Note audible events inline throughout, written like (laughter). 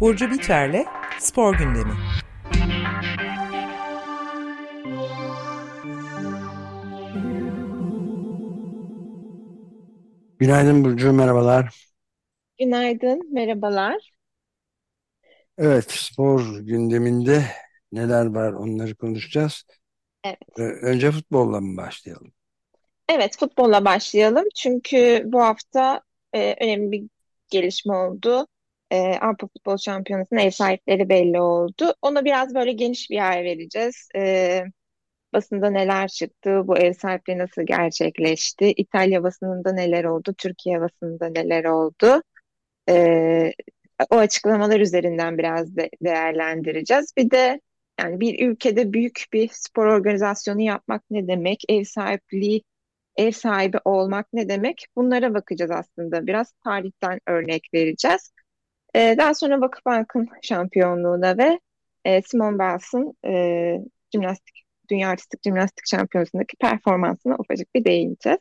Burcu Biterle Spor Gündemi. Günaydın Burcu, merhabalar. Günaydın, merhabalar. Evet, spor gündeminde neler var onları konuşacağız. Evet. Önce futbolla mı başlayalım? Evet, futbolla başlayalım. Çünkü bu hafta e, önemli bir gelişme oldu. E, Avrupa Futbol Şampiyonası'nın ev sahipleri belli oldu. Ona biraz böyle geniş bir yer vereceğiz. E, basında neler çıktı, bu ev sahipliği nasıl gerçekleşti, İtalya basınında neler oldu, Türkiye basınında neler oldu. E, o açıklamalar üzerinden biraz de değerlendireceğiz. Bir de yani bir ülkede büyük bir spor organizasyonu yapmak ne demek, ev sahipliği, ev sahibi olmak ne demek? Bunlara bakacağız aslında. Biraz tarihten örnek vereceğiz. Ee, daha sonra Vakıfbank'ın şampiyonluğuna ve e, Simone Biles'ın e, jimnastik, Dünya Artistik Jimnastik Şampiyonası'ndaki performansına ufacık bir değineceğiz.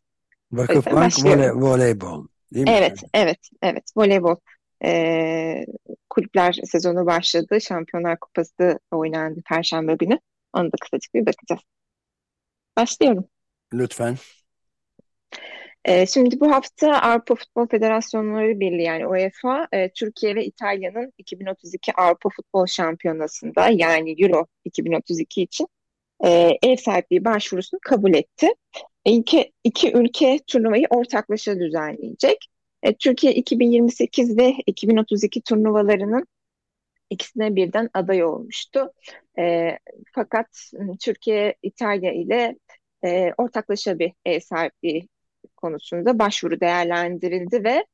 Vakıfbank voley, voleybol değil mi? Evet, evet, evet. Voleybol e, kulüpler sezonu başladı. Şampiyonlar Kupası oynandı Perşembe günü. Onu da kısacık bir bakacağız. Başlıyorum. Lütfen. E, şimdi bu hafta Avrupa Futbol Federasyonları Birliği yani UEFA, e, Türkiye ve İtalya'nın 2032 Avrupa Futbol Şampiyonası'nda yani Euro 2032 için e, ev sahipliği başvurusunu kabul etti. İki, iki ülke turnuvayı ortaklaşa düzenleyecek. E, Türkiye 2028 ve 2032 turnuvalarının ikisine birden aday olmuştu. E, fakat Türkiye İtalya ile e, ortaklaşa bir ev sahipliği konusunda başvuru değerlendirildi ve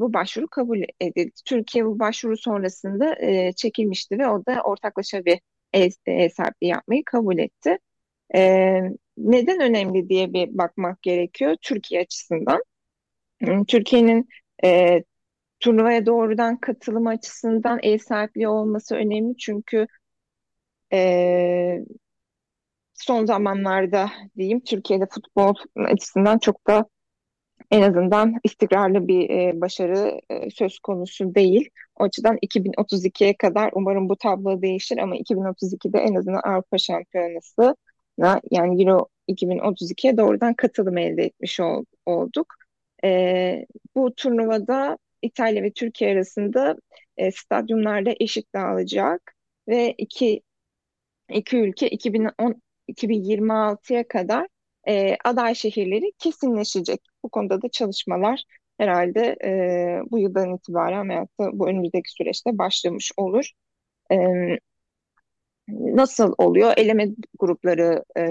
bu başvuru kabul edildi. Türkiye bu başvuru sonrasında çekilmişti ve o da ortaklaşa bir ev, sahipliği yapmayı kabul etti. Neden önemli diye bir bakmak gerekiyor Türkiye açısından. Türkiye'nin e, turnuvaya doğrudan katılım açısından ev sahipliği olması önemli çünkü e, son zamanlarda diyeyim Türkiye'de futbol açısından çok da en azından istikrarlı bir e, başarı e, söz konusu değil. O açıdan 2032'ye kadar umarım bu tablo değişir ama 2032'de en azından Avrupa Şampiyonası yani Euro 2032'ye doğrudan katılım elde etmiş ol, olduk. E, bu turnuvada İtalya ve Türkiye arasında e, stadyumlarda eşit dağılacak ve iki iki ülke 2010 2026'ya kadar e, aday şehirleri kesinleşecek. Bu konuda da çalışmalar herhalde e, bu yıldan itibaren veyahut da bu önümüzdeki süreçte başlamış olur. E, nasıl oluyor? Eleme grupları e,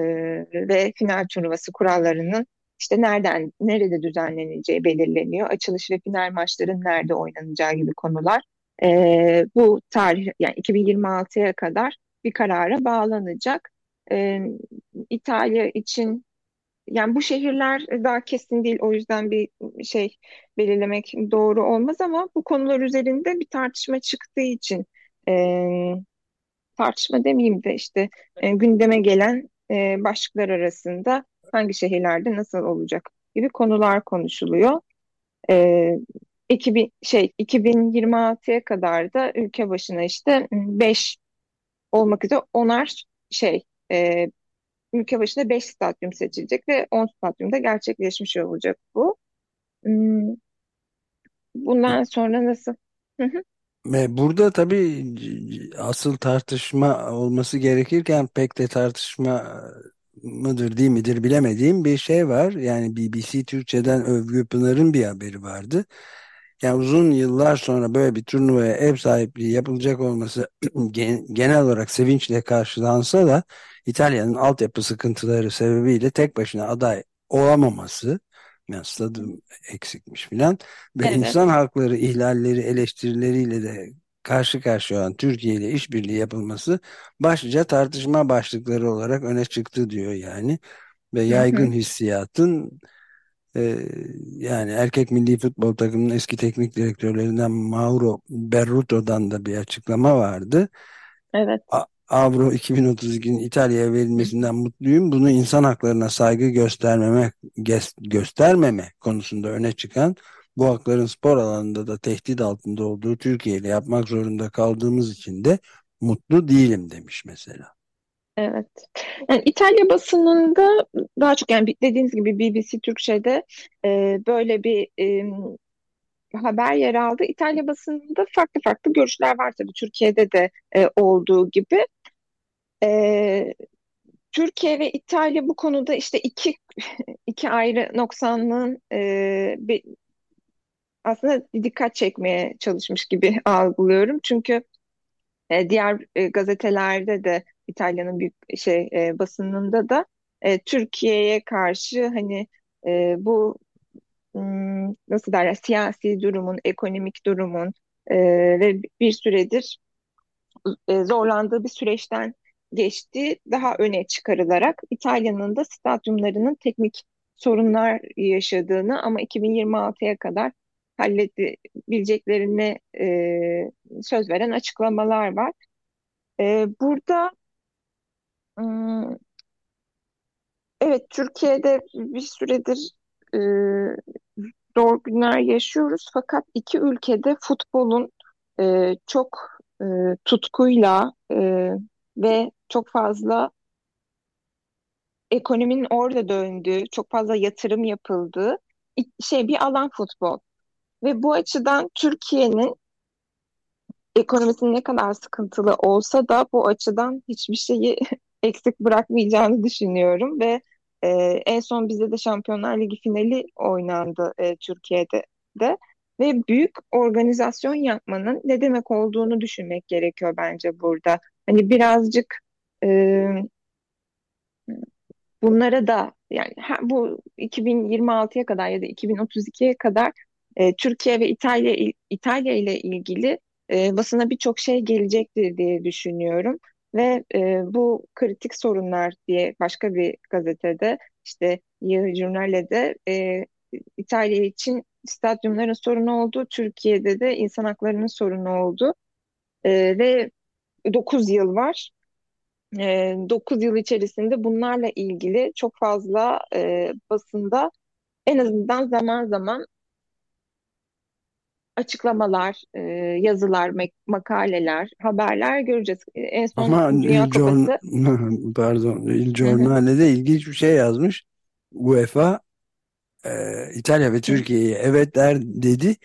ve final turnuvası kurallarının işte nereden, nerede düzenleneceği belirleniyor. Açılış ve final maçların nerede oynanacağı gibi konular. E, bu tarih yani 2026'ya kadar bir karara bağlanacak. E, İtalya için yani bu şehirler daha kesin değil o yüzden bir şey belirlemek doğru olmaz ama bu konular üzerinde bir tartışma çıktığı için e, tartışma demeyeyim de işte e, gündeme gelen e, başlıklar arasında hangi şehirlerde nasıl olacak gibi konular konuşuluyor. E, 2000, şey 2026'ya kadar da ülke başına işte 5 olmak üzere onar şey e, ülke başına 5 stadyum seçilecek ve 10 stadyumda gerçekleşmiş olacak bu. Hmm, bundan sonra nasıl? Burada tabii asıl tartışma olması gerekirken pek de tartışma mıdır değil midir bilemediğim bir şey var. Yani BBC Türkçe'den Övgü Pınar'ın bir haberi vardı. Yani uzun yıllar sonra böyle bir turnuvaya ev sahipliği yapılacak olması (clears throat) genel olarak sevinçle karşılansa da İtalya'nın altyapı sıkıntıları sebebiyle tek başına aday olamaması yani stadım eksikmiş filan ve evet. insan hakları ihlalleri eleştirileriyle de karşı karşıya olan Türkiye ile işbirliği yapılması başlıca tartışma başlıkları olarak öne çıktı diyor yani ve yaygın hissiyatın e, yani erkek milli futbol takımının eski teknik direktörlerinden Mauro Berruto'dan da bir açıklama vardı. Evet. A Avro 2032'nin İtalya'ya verilmesinden mutluyum. Bunu insan haklarına saygı göstermeme göstermeme konusunda öne çıkan bu hakların spor alanında da tehdit altında olduğu Türkiye ile yapmak zorunda kaldığımız için de mutlu değilim demiş mesela. Evet. Yani İtalya basınında daha çok yani dediğiniz gibi BBC Türkçe'de e, böyle bir e, haber yer aldı. İtalya basınında farklı farklı görüşler var tabii Türkiye'de de e, olduğu gibi. E, Türkiye ve İtalya bu konuda işte iki (laughs) iki ayrı noksanlığın e, bir, aslında dikkat çekmeye çalışmış gibi (laughs) algılıyorum. Çünkü e, diğer e, gazetelerde de İtalya'nın büyük şey e, basınında da e, Türkiye'ye karşı hani e, bu nasıl derler siyasi durumun, ekonomik durumun e, ve bir süredir e, zorlandığı bir süreçten geçti daha öne çıkarılarak İtalya'nın da stadyumlarının teknik sorunlar yaşadığını ama 2026'ya kadar halledebileceklerini e, söz veren açıklamalar var. E, burada evet Türkiye'de bir süredir e, zor günler yaşıyoruz fakat iki ülkede futbolun e, çok e, tutkuyla e, ve çok fazla ekonominin orada döndüğü, çok fazla yatırım yapıldığı şey bir alan futbol. Ve bu açıdan Türkiye'nin ekonomisinin ne kadar sıkıntılı olsa da bu açıdan hiçbir şeyi (laughs) eksik bırakmayacağını düşünüyorum ve e, en son bizde de Şampiyonlar Ligi finali oynandı e, Türkiye'de de ve büyük organizasyon yapmanın ne demek olduğunu düşünmek gerekiyor bence burada. Hani birazcık e, bunlara da yani bu 2026'ya kadar ya da 2032'ye kadar e, Türkiye ve İtalya İtalya ile ilgili e, basına birçok şey gelecektir diye düşünüyorum. Ve e, bu kritik sorunlar diye başka bir gazetede işte Yıl Jurnal'de e, İtalya için stadyumların sorunu oldu, Türkiye'de de insan haklarının sorunu oldu. E, ve 9 yıl var. E, 9 yıl içerisinde bunlarla ilgili çok fazla e, basında en azından zaman zaman açıklamalar, e, yazılar, makaleler, haberler göreceğiz. E, en son Ama Dünya Kupası... (laughs) pardon, Il Giornale'de ilginç bir şey yazmış. UEFA e, İtalya ve Türkiye'ye evet der dedi.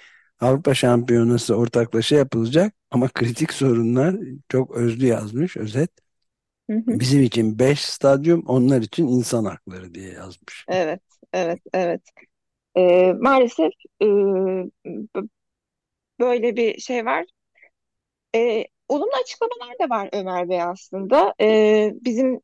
Avrupa Şampiyonası ortaklaşa yapılacak ama kritik sorunlar çok özlü yazmış özet. Bizim için 5 stadyum, onlar için insan hakları diye yazmış. Evet, evet, evet. E, maalesef e, böyle bir şey var. E, olumlu açıklamalar da var Ömer Bey aslında. E, bizim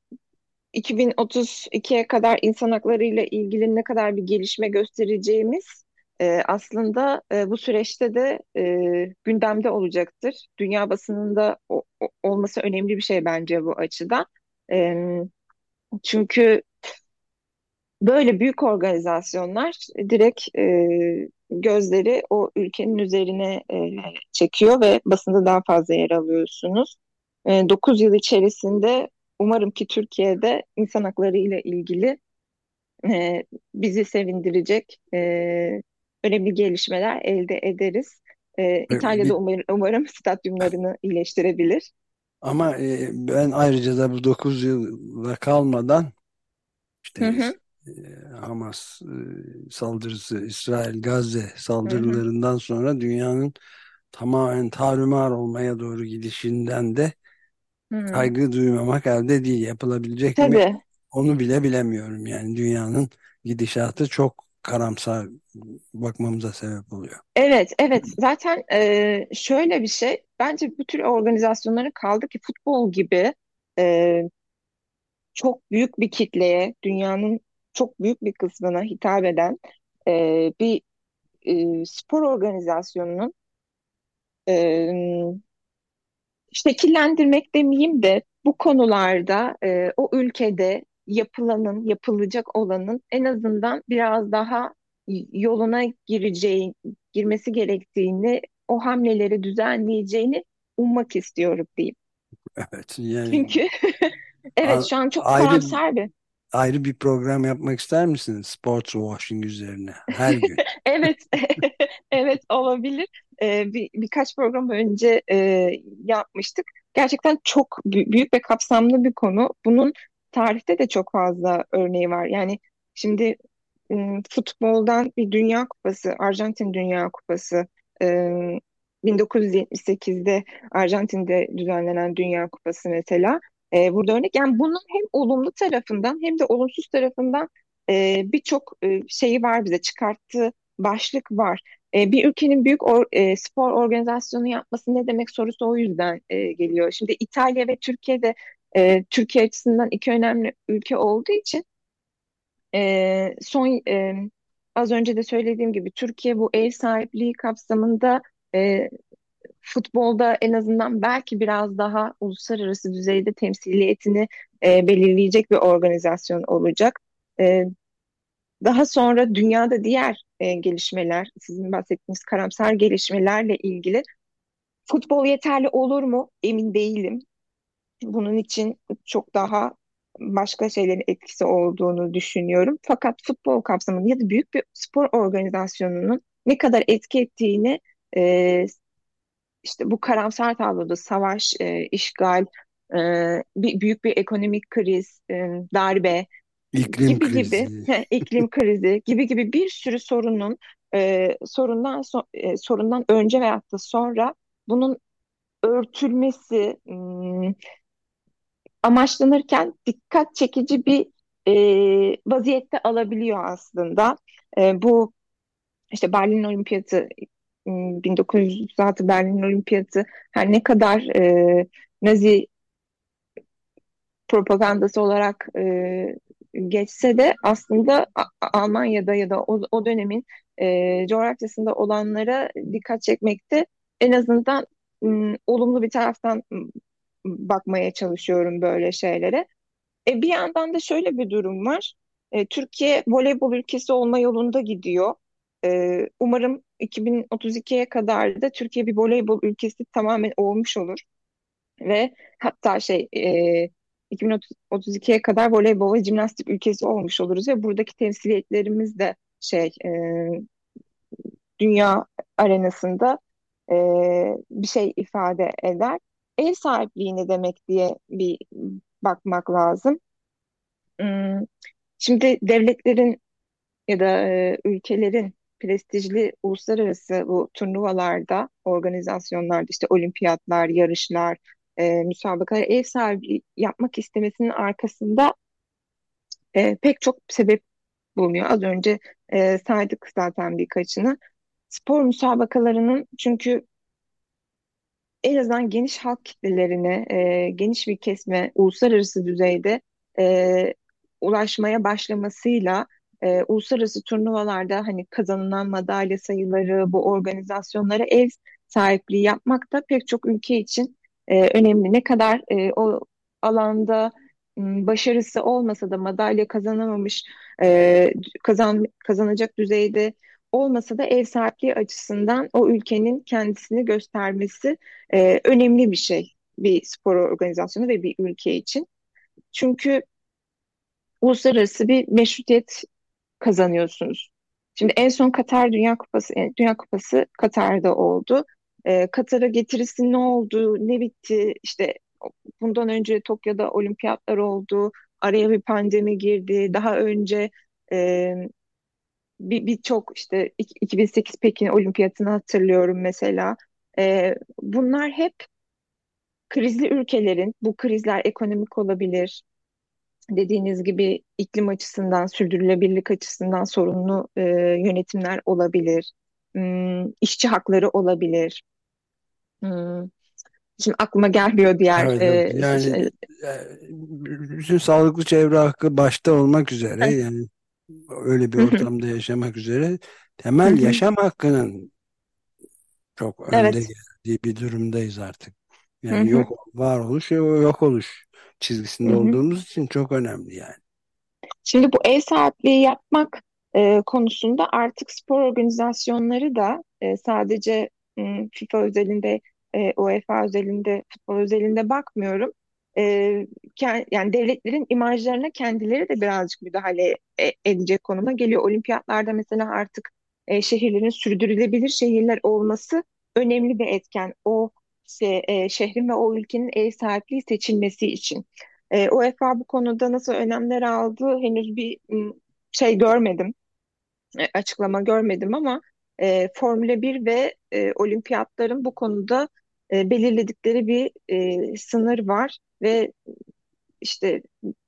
2032'ye kadar insan hakları ile ilgili ne kadar bir gelişme göstereceğimiz e, aslında e, bu süreçte de e, gündemde olacaktır. Dünya basınında o, o, olması önemli bir şey bence bu açıdan. E, çünkü böyle büyük organizasyonlar direkt e, gözleri o ülkenin üzerine e, çekiyor ve basında daha fazla yer alıyorsunuz. E, 9 yıl içerisinde umarım ki Türkiye'de insan hakları ile ilgili e, bizi sevindirecek e, önemli gelişmeler elde ederiz. E, İtalya'da umarım, umarım stadyumlarını iyileştirebilir. Ama e, ben ayrıca da bu 9 yıla kalmadan işte hı hı. Hamas saldırısı, İsrail Gazze saldırılarından hı hı. sonra dünyanın tamamen tarumar olmaya doğru gidişinden de hı. kaygı duymamak elde değil. Yapılabilecek Tabii. mi? Onu bile bilemiyorum. Yani dünyanın gidişatı çok karamsar bakmamıza sebep oluyor. Evet, evet. Zaten e, şöyle bir şey. Bence bu tür organizasyonların kaldı ki futbol gibi e, çok büyük bir kitleye, dünyanın çok büyük bir kısmına hitap eden e, bir e, spor organizasyonunun e, şekillendirmek demeyeyim de bu konularda e, o ülkede yapılanın, yapılacak olanın en azından biraz daha yoluna gireceği, girmesi gerektiğini, o hamleleri düzenleyeceğini ummak istiyorum diyeyim. Evet yani Çünkü (laughs) evet şu an çok ayrı karamsar bir. Ayrı bir program yapmak ister misiniz? Sports washing üzerine her gün. (laughs) Evet, (laughs) evet olabilir. Ee, bir, birkaç program önce e, yapmıştık. Gerçekten çok büyük ve kapsamlı bir konu. Bunun tarihte de çok fazla örneği var. Yani şimdi futboldan bir Dünya Kupası, Arjantin Dünya Kupası 1978'de Arjantin'de düzenlenen Dünya Kupası mesela e, burada örnek. Yani bunun hem olumlu tarafından hem de olumsuz tarafından e, birçok e, şeyi var bize çıkarttığı başlık var. E, bir ülkenin büyük or, e, spor organizasyonu yapması ne demek sorusu o yüzden e, geliyor. Şimdi İtalya ve Türkiye'de e, Türkiye açısından iki önemli ülke olduğu için e, son e, az önce de söylediğim gibi Türkiye bu ev sahipliği kapsamında e, futbolda en azından belki biraz daha uluslararası düzeyde temsiliyetini e, belirleyecek bir organizasyon olacak. E, daha sonra dünyada diğer e, gelişmeler, sizin bahsettiğiniz karamsar gelişmelerle ilgili futbol yeterli olur mu? Emin değilim. Bunun için çok daha başka şeylerin etkisi olduğunu düşünüyorum. Fakat futbol kapsamında ya da büyük bir spor organizasyonunun ne kadar etki ettiğini e, işte bu karamsar tabloda savaş, e, işgal, e, bir, büyük bir ekonomik kriz, e, darbe iklim gibi krizi. (laughs) gibi iklim krizi gibi gibi bir sürü sorunun e, sorundan so, e, sorundan önce veyahut da sonra bunun örtülmesi hmm, amaçlanırken dikkat çekici bir e, vaziyette alabiliyor aslında. E, bu işte Berlin Olimpiyatı 1936 Berlin Olimpiyatı her ne kadar e, Nazi propagandası olarak e, geçse de aslında Almanya'da ya da o, o dönemin e, coğrafyasında olanlara dikkat çekmekte en azından m, olumlu bir taraftan bakmaya çalışıyorum böyle şeylere. E, bir yandan da şöyle bir durum var. E, Türkiye voleybol ülkesi olma yolunda gidiyor. E, umarım 2032'ye kadar da Türkiye bir voleybol ülkesi tamamen olmuş olur. Ve hatta şey e, 2032'ye kadar voleybol ve jimnastik ülkesi olmuş oluruz ve buradaki temsiliyetlerimiz de şey e, dünya arenasında e, bir şey ifade eder. Ev sahipliği ne demek diye bir bakmak lazım. Şimdi devletlerin ya da ülkelerin prestijli uluslararası bu turnuvalarda, organizasyonlarda işte olimpiyatlar, yarışlar, e, müsabakalar ev sahibi yapmak istemesinin arkasında e, pek çok sebep bulunuyor. Az önce e, saydık zaten birkaçını. Spor müsabakalarının çünkü en azından geniş halk kitlelerine, e, geniş bir kesme uluslararası düzeyde e, ulaşmaya başlamasıyla e, uluslararası turnuvalarda hani kazanılan madalya sayıları, bu organizasyonlara ev sahipliği yapmak da pek çok ülke için e, önemli. Ne kadar e, o alanda başarısı olmasa da madalya kazanamamış, e, kazan kazanacak düzeyde olmasa da ev sahipliği açısından o ülkenin kendisini göstermesi e, önemli bir şey bir spor organizasyonu ve bir ülke için. Çünkü uluslararası bir meşrutiyet kazanıyorsunuz. Şimdi en son Katar Dünya Kupası, Dünya Kupası Katar'da oldu. Ee, Katar'a getirisi ne oldu, ne bitti? İşte bundan önce Tokyo'da olimpiyatlar oldu. Araya bir pandemi girdi. Daha önce e, birçok bir işte 2008 Pekin Olimpiyatını hatırlıyorum mesela. E, bunlar hep krizli ülkelerin, bu krizler ekonomik olabilir, dediğiniz gibi iklim açısından, sürdürülebilirlik açısından sorunlu e, yönetimler olabilir. Hmm, işçi hakları olabilir. Hmm. Şimdi aklıma gelmiyor diğer evet, evet. E, yani şey. bütün sağlıklı çevre hakkı başta olmak üzere evet. yani öyle bir ortamda yaşamak üzere temel yaşam hakkının çok önde evet. geldiği bir durumdayız artık. Yani yok varoluş yok oluş çizgisinde olduğumuz için çok önemli yani. Şimdi bu ev sahipliği yapmak e, konusunda artık spor organizasyonları da e, sadece m, FIFA özelinde e, UEFA özelinde, futbol özelinde bakmıyorum. E, yani devletlerin imajlarına kendileri de birazcık müdahale e, edecek konuma geliyor. Olimpiyatlarda mesela artık e, şehirlerin sürdürülebilir şehirler olması önemli bir etken. O şey, e, şehrin ve o ülkenin ev sahipliği seçilmesi için. E, UEFA bu konuda nasıl önemler aldı henüz bir şey görmedim, e, açıklama görmedim ama e, Formula 1 ve e, olimpiyatların bu konuda e, belirledikleri bir e, sınır var ve işte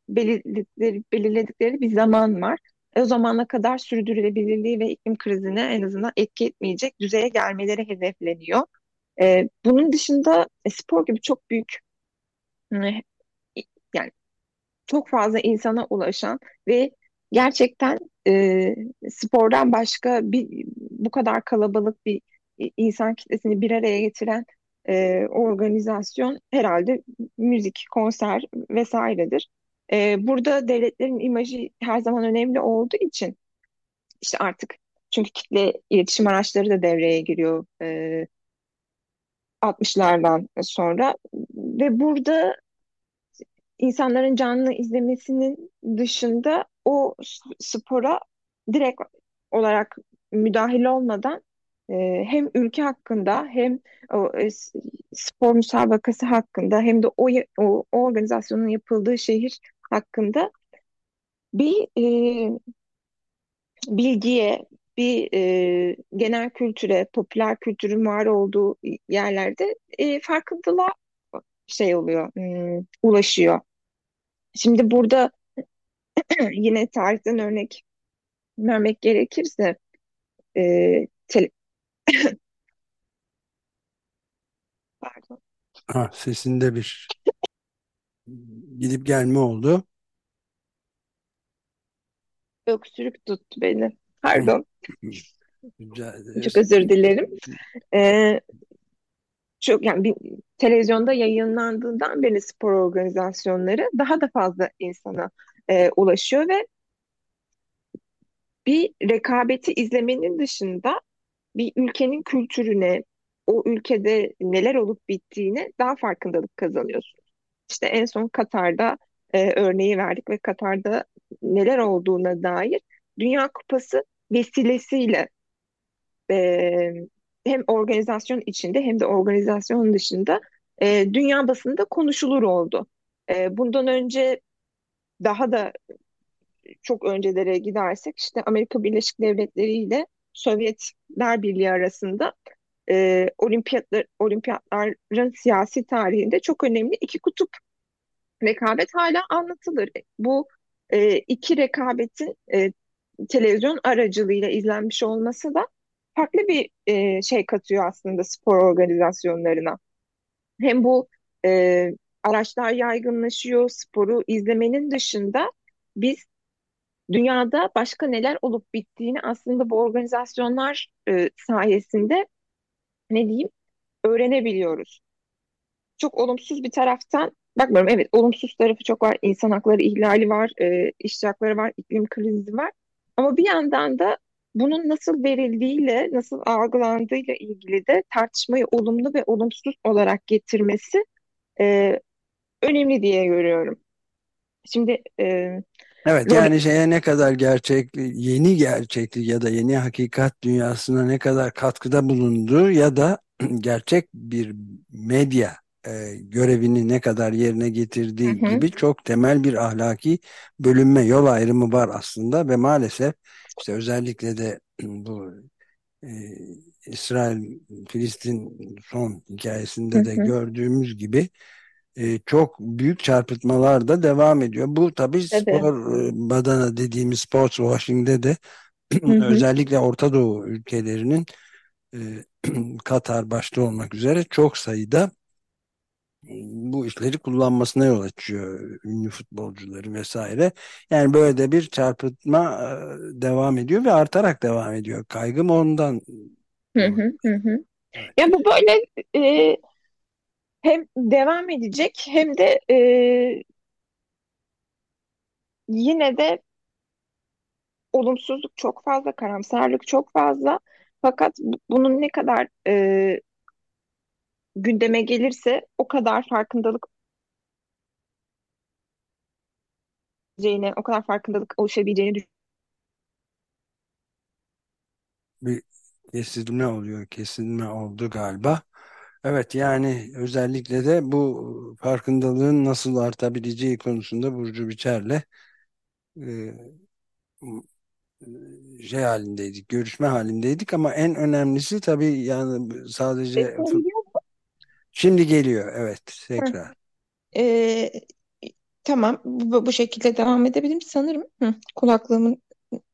belirledikleri, belirledikleri bir zaman var. E, o zamana kadar sürdürülebilirliği ve iklim krizine en azından etki etmeyecek düzeye gelmeleri hedefleniyor. E, bunun dışında e, spor gibi çok büyük yani çok fazla insana ulaşan ve gerçekten e, spordan başka bir bu kadar kalabalık bir insan kitlesini bir araya getiren e, organizasyon herhalde müzik, konser vesairedir. E, burada devletlerin imajı her zaman önemli olduğu için işte artık çünkü kitle iletişim araçları da devreye giriyor e, 60'lardan sonra. Ve burada insanların canlı izlemesinin dışında o spora direkt olarak müdahil olmadan e, hem ülke hakkında hem e, spor müsabakası hakkında hem de o, o, o organizasyonun yapıldığı şehir hakkında bir e, bilgiye, bir e, genel kültüre, popüler kültürün var olduğu yerlerde e, farkındalığa şey oluyor, hmm, ulaşıyor. Şimdi burada (clears throat) yine tarihten örnek vermek gerekirse e, tele... (coughs) Pardon. Ha, sesinde bir gidip gelme oldu. Öksürük tuttu beni. Pardon. Çok özür dilerim. Ee, çok yani bir, televizyonda yayınlandığından beri spor organizasyonları daha da fazla insana e, ulaşıyor ve bir rekabeti izlemenin dışında bir ülkenin kültürüne, o ülkede neler olup bittiğine daha farkındalık kazanıyorsunuz. İşte en son Katar'da e, örneği verdik ve Katar'da neler olduğuna dair Dünya Kupası vesilesiyle e, hem organizasyon içinde hem de organizasyon dışında e, dünya basında konuşulur oldu. E, bundan önce daha da çok öncelere gidersek işte Amerika Birleşik Devletleri ile Sovyetler Birliği arasında e, olimpiyatlar, olimpiyatların siyasi tarihinde çok önemli iki kutup rekabet hala anlatılır. Bu e, iki rekabetin e, televizyon aracılığıyla izlenmiş olması da farklı bir e, şey katıyor aslında spor organizasyonlarına. Hem bu e, araçlar yaygınlaşıyor, sporu izlemenin dışında biz dünyada başka neler olup bittiğini aslında bu organizasyonlar e, sayesinde ne diyeyim öğrenebiliyoruz. Çok olumsuz bir taraftan bakmıyorum. Evet olumsuz tarafı çok var. İnsan hakları ihlali var, e, işçi hakları var, iklim krizi var. Ama bir yandan da bunun nasıl verildiğiyle, nasıl algılandığıyla ilgili de tartışmayı olumlu ve olumsuz olarak getirmesi e, önemli diye görüyorum. Şimdi e, Evet yani şeye ne kadar gerçek, yeni gerçeklik ya da yeni hakikat dünyasına ne kadar katkıda bulunduğu ya da (clears throat) gerçek bir medya e, görevini ne kadar yerine getirdiği hı hı. gibi çok temel bir ahlaki bölünme, yol ayrımı var aslında ve maalesef işte özellikle de (clears throat) bu e, İsrail-Filistin son hikayesinde de hı hı. gördüğümüz gibi e, çok büyük çarpıtmalar da devam ediyor. Bu tabii spor evet. badana dediğimiz sports washing'de de (clears throat) hı hı. özellikle Orta Doğu ülkelerinin e, (clears throat) Katar başta olmak üzere çok sayıda bu işleri kullanmasına yol açıyor ünlü futbolcuları vesaire. Yani böyle de bir çarpıtma devam ediyor ve artarak devam ediyor. Kaygım ondan. Hı hı hı. Evet. Ya bu böyle e, hem devam edecek hem de e, yine de olumsuzluk çok fazla, karamsarlık çok fazla. Fakat bunun ne kadar e, gündeme gelirse o kadar farkındalık olacağını, o kadar farkındalık oluşabileceğini Bir kesilme oluyor, kesilme oldu galiba. Evet yani özellikle de bu farkındalığın nasıl artabileceği konusunda Burcu Biçer'le e, şey halindeydik, görüşme halindeydik ama en önemlisi tabii yani sadece düşünüyorum. Şimdi geliyor evet tekrar. Ee, tamam bu, bu şekilde devam edebilirim sanırım. Hı, kulaklığımın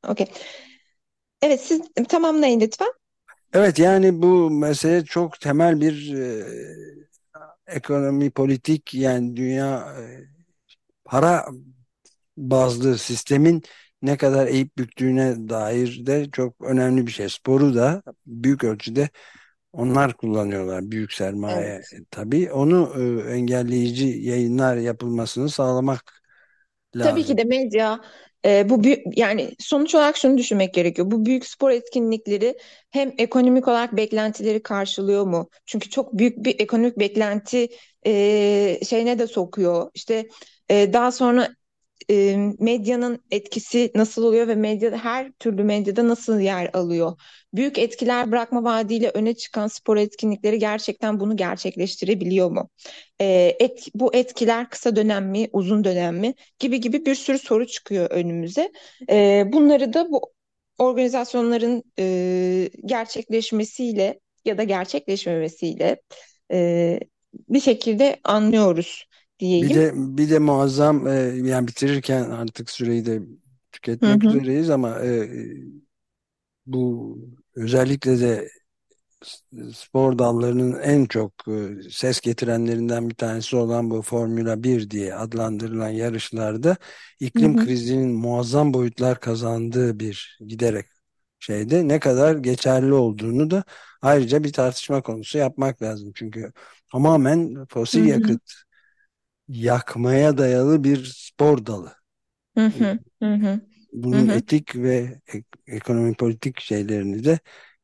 okey. Evet siz tamamlayın lütfen. Evet yani bu mesele çok temel bir e, ekonomi politik yani dünya e, para bazlı sistemin ne kadar eğip büktüğüne dair de çok önemli bir şey. Sporu da büyük ölçüde onlar kullanıyorlar büyük sermaye Evet. e, tabii. Onu e, engelleyici yayınlar yapılmasını sağlamak Tabii ki lazım. de medya e, bu yani sonuç olarak şunu düşünmek gerekiyor. Bu büyük spor etkinlikleri hem ekonomik olarak beklentileri karşılıyor mu? Çünkü çok büyük bir ekonomik beklenti e, şeyine de sokuyor. İşte e, daha sonra e, medyanın etkisi nasıl oluyor ve medyada her türlü medyada nasıl yer alıyor? Büyük etkiler bırakma vaadiyle öne çıkan spor etkinlikleri gerçekten bunu gerçekleştirebiliyor mu? E, et, bu etkiler kısa dönem mi, uzun dönem mi gibi gibi bir sürü soru çıkıyor önümüze. E, bunları da bu organizasyonların e, gerçekleşmesiyle ya da gerçekleşmemesiyle e, bir şekilde anlıyoruz Bir diyeyim. de bir de muazzam e, yani bitirirken artık süreyi de Hı tüketmek hı. üzereyiz ama e, bu özellikle de spor dallarının en çok e, ses getirenlerinden bir tanesi olan bu Formula 1 diye adlandırılan yarışlarda Hı iklim hı. krizinin muazzam boyutlar kazandığı bir giderek şeyde ne kadar geçerli olduğunu da ayrıca bir tartışma konusu yapmak lazım. Çünkü tamamen Hı fosil hı. yakıt yakmaya dayalı bir spor dalı. Hı hı. Hı hı. Hı Bunun hı. etik ve ek- ekonomi politik şeylerini de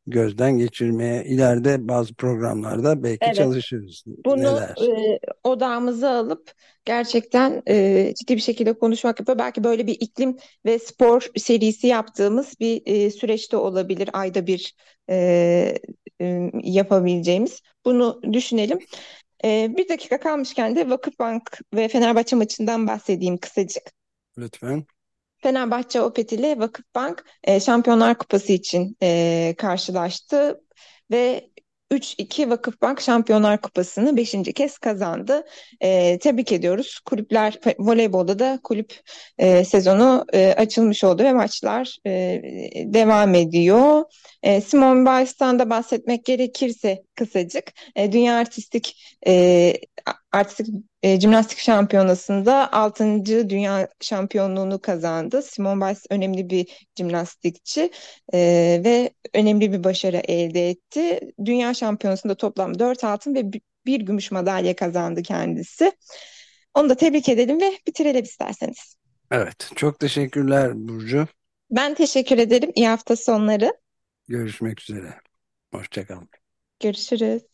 gözden geçirmeye ileride bazı programlarda belki Evet. çalışırız. Bunu dersin? e, odağımıza alıp gerçekten e, ciddi bir şekilde konuşmak yapıyor. Belki böyle bir iklim ve spor serisi yaptığımız bir e, süreçte olabilir. Ayda bir e, e, yapabileceğimiz. Bunu düşünelim. E, bir dakika kalmışken de Vakıfbank ve Fenerbahçe maçından bahsedeyim kısacık. Lütfen. Fenerbahçe Opet ile Vakıfbank e, Şampiyonlar Kupası için e, karşılaştı ve 3-2 Vakıfbank Şampiyonlar Kupası'nı 5. kez kazandı. E, tebrik ediyoruz. Kulüpler voleybolda da kulüp e, sezonu e, açılmış oldu ve maçlar e, devam ediyor. E, Simone Biles'tan da bahsetmek gerekirse kısacık e, Dünya Artistik e, Artistik e, jimnastik şampiyonasında 6. dünya şampiyonluğunu kazandı. Simone Biles önemli bir jimnastikçi e, ve önemli bir başarı elde etti. Dünya şampiyonasında toplam 4 altın ve bir gümüş madalya kazandı kendisi. Onu da tebrik edelim ve bitirelim isterseniz. Evet. Çok teşekkürler Burcu. Ben teşekkür ederim. İyi hafta sonları. Görüşmek üzere. Hoşçakalın. Görüşürüz.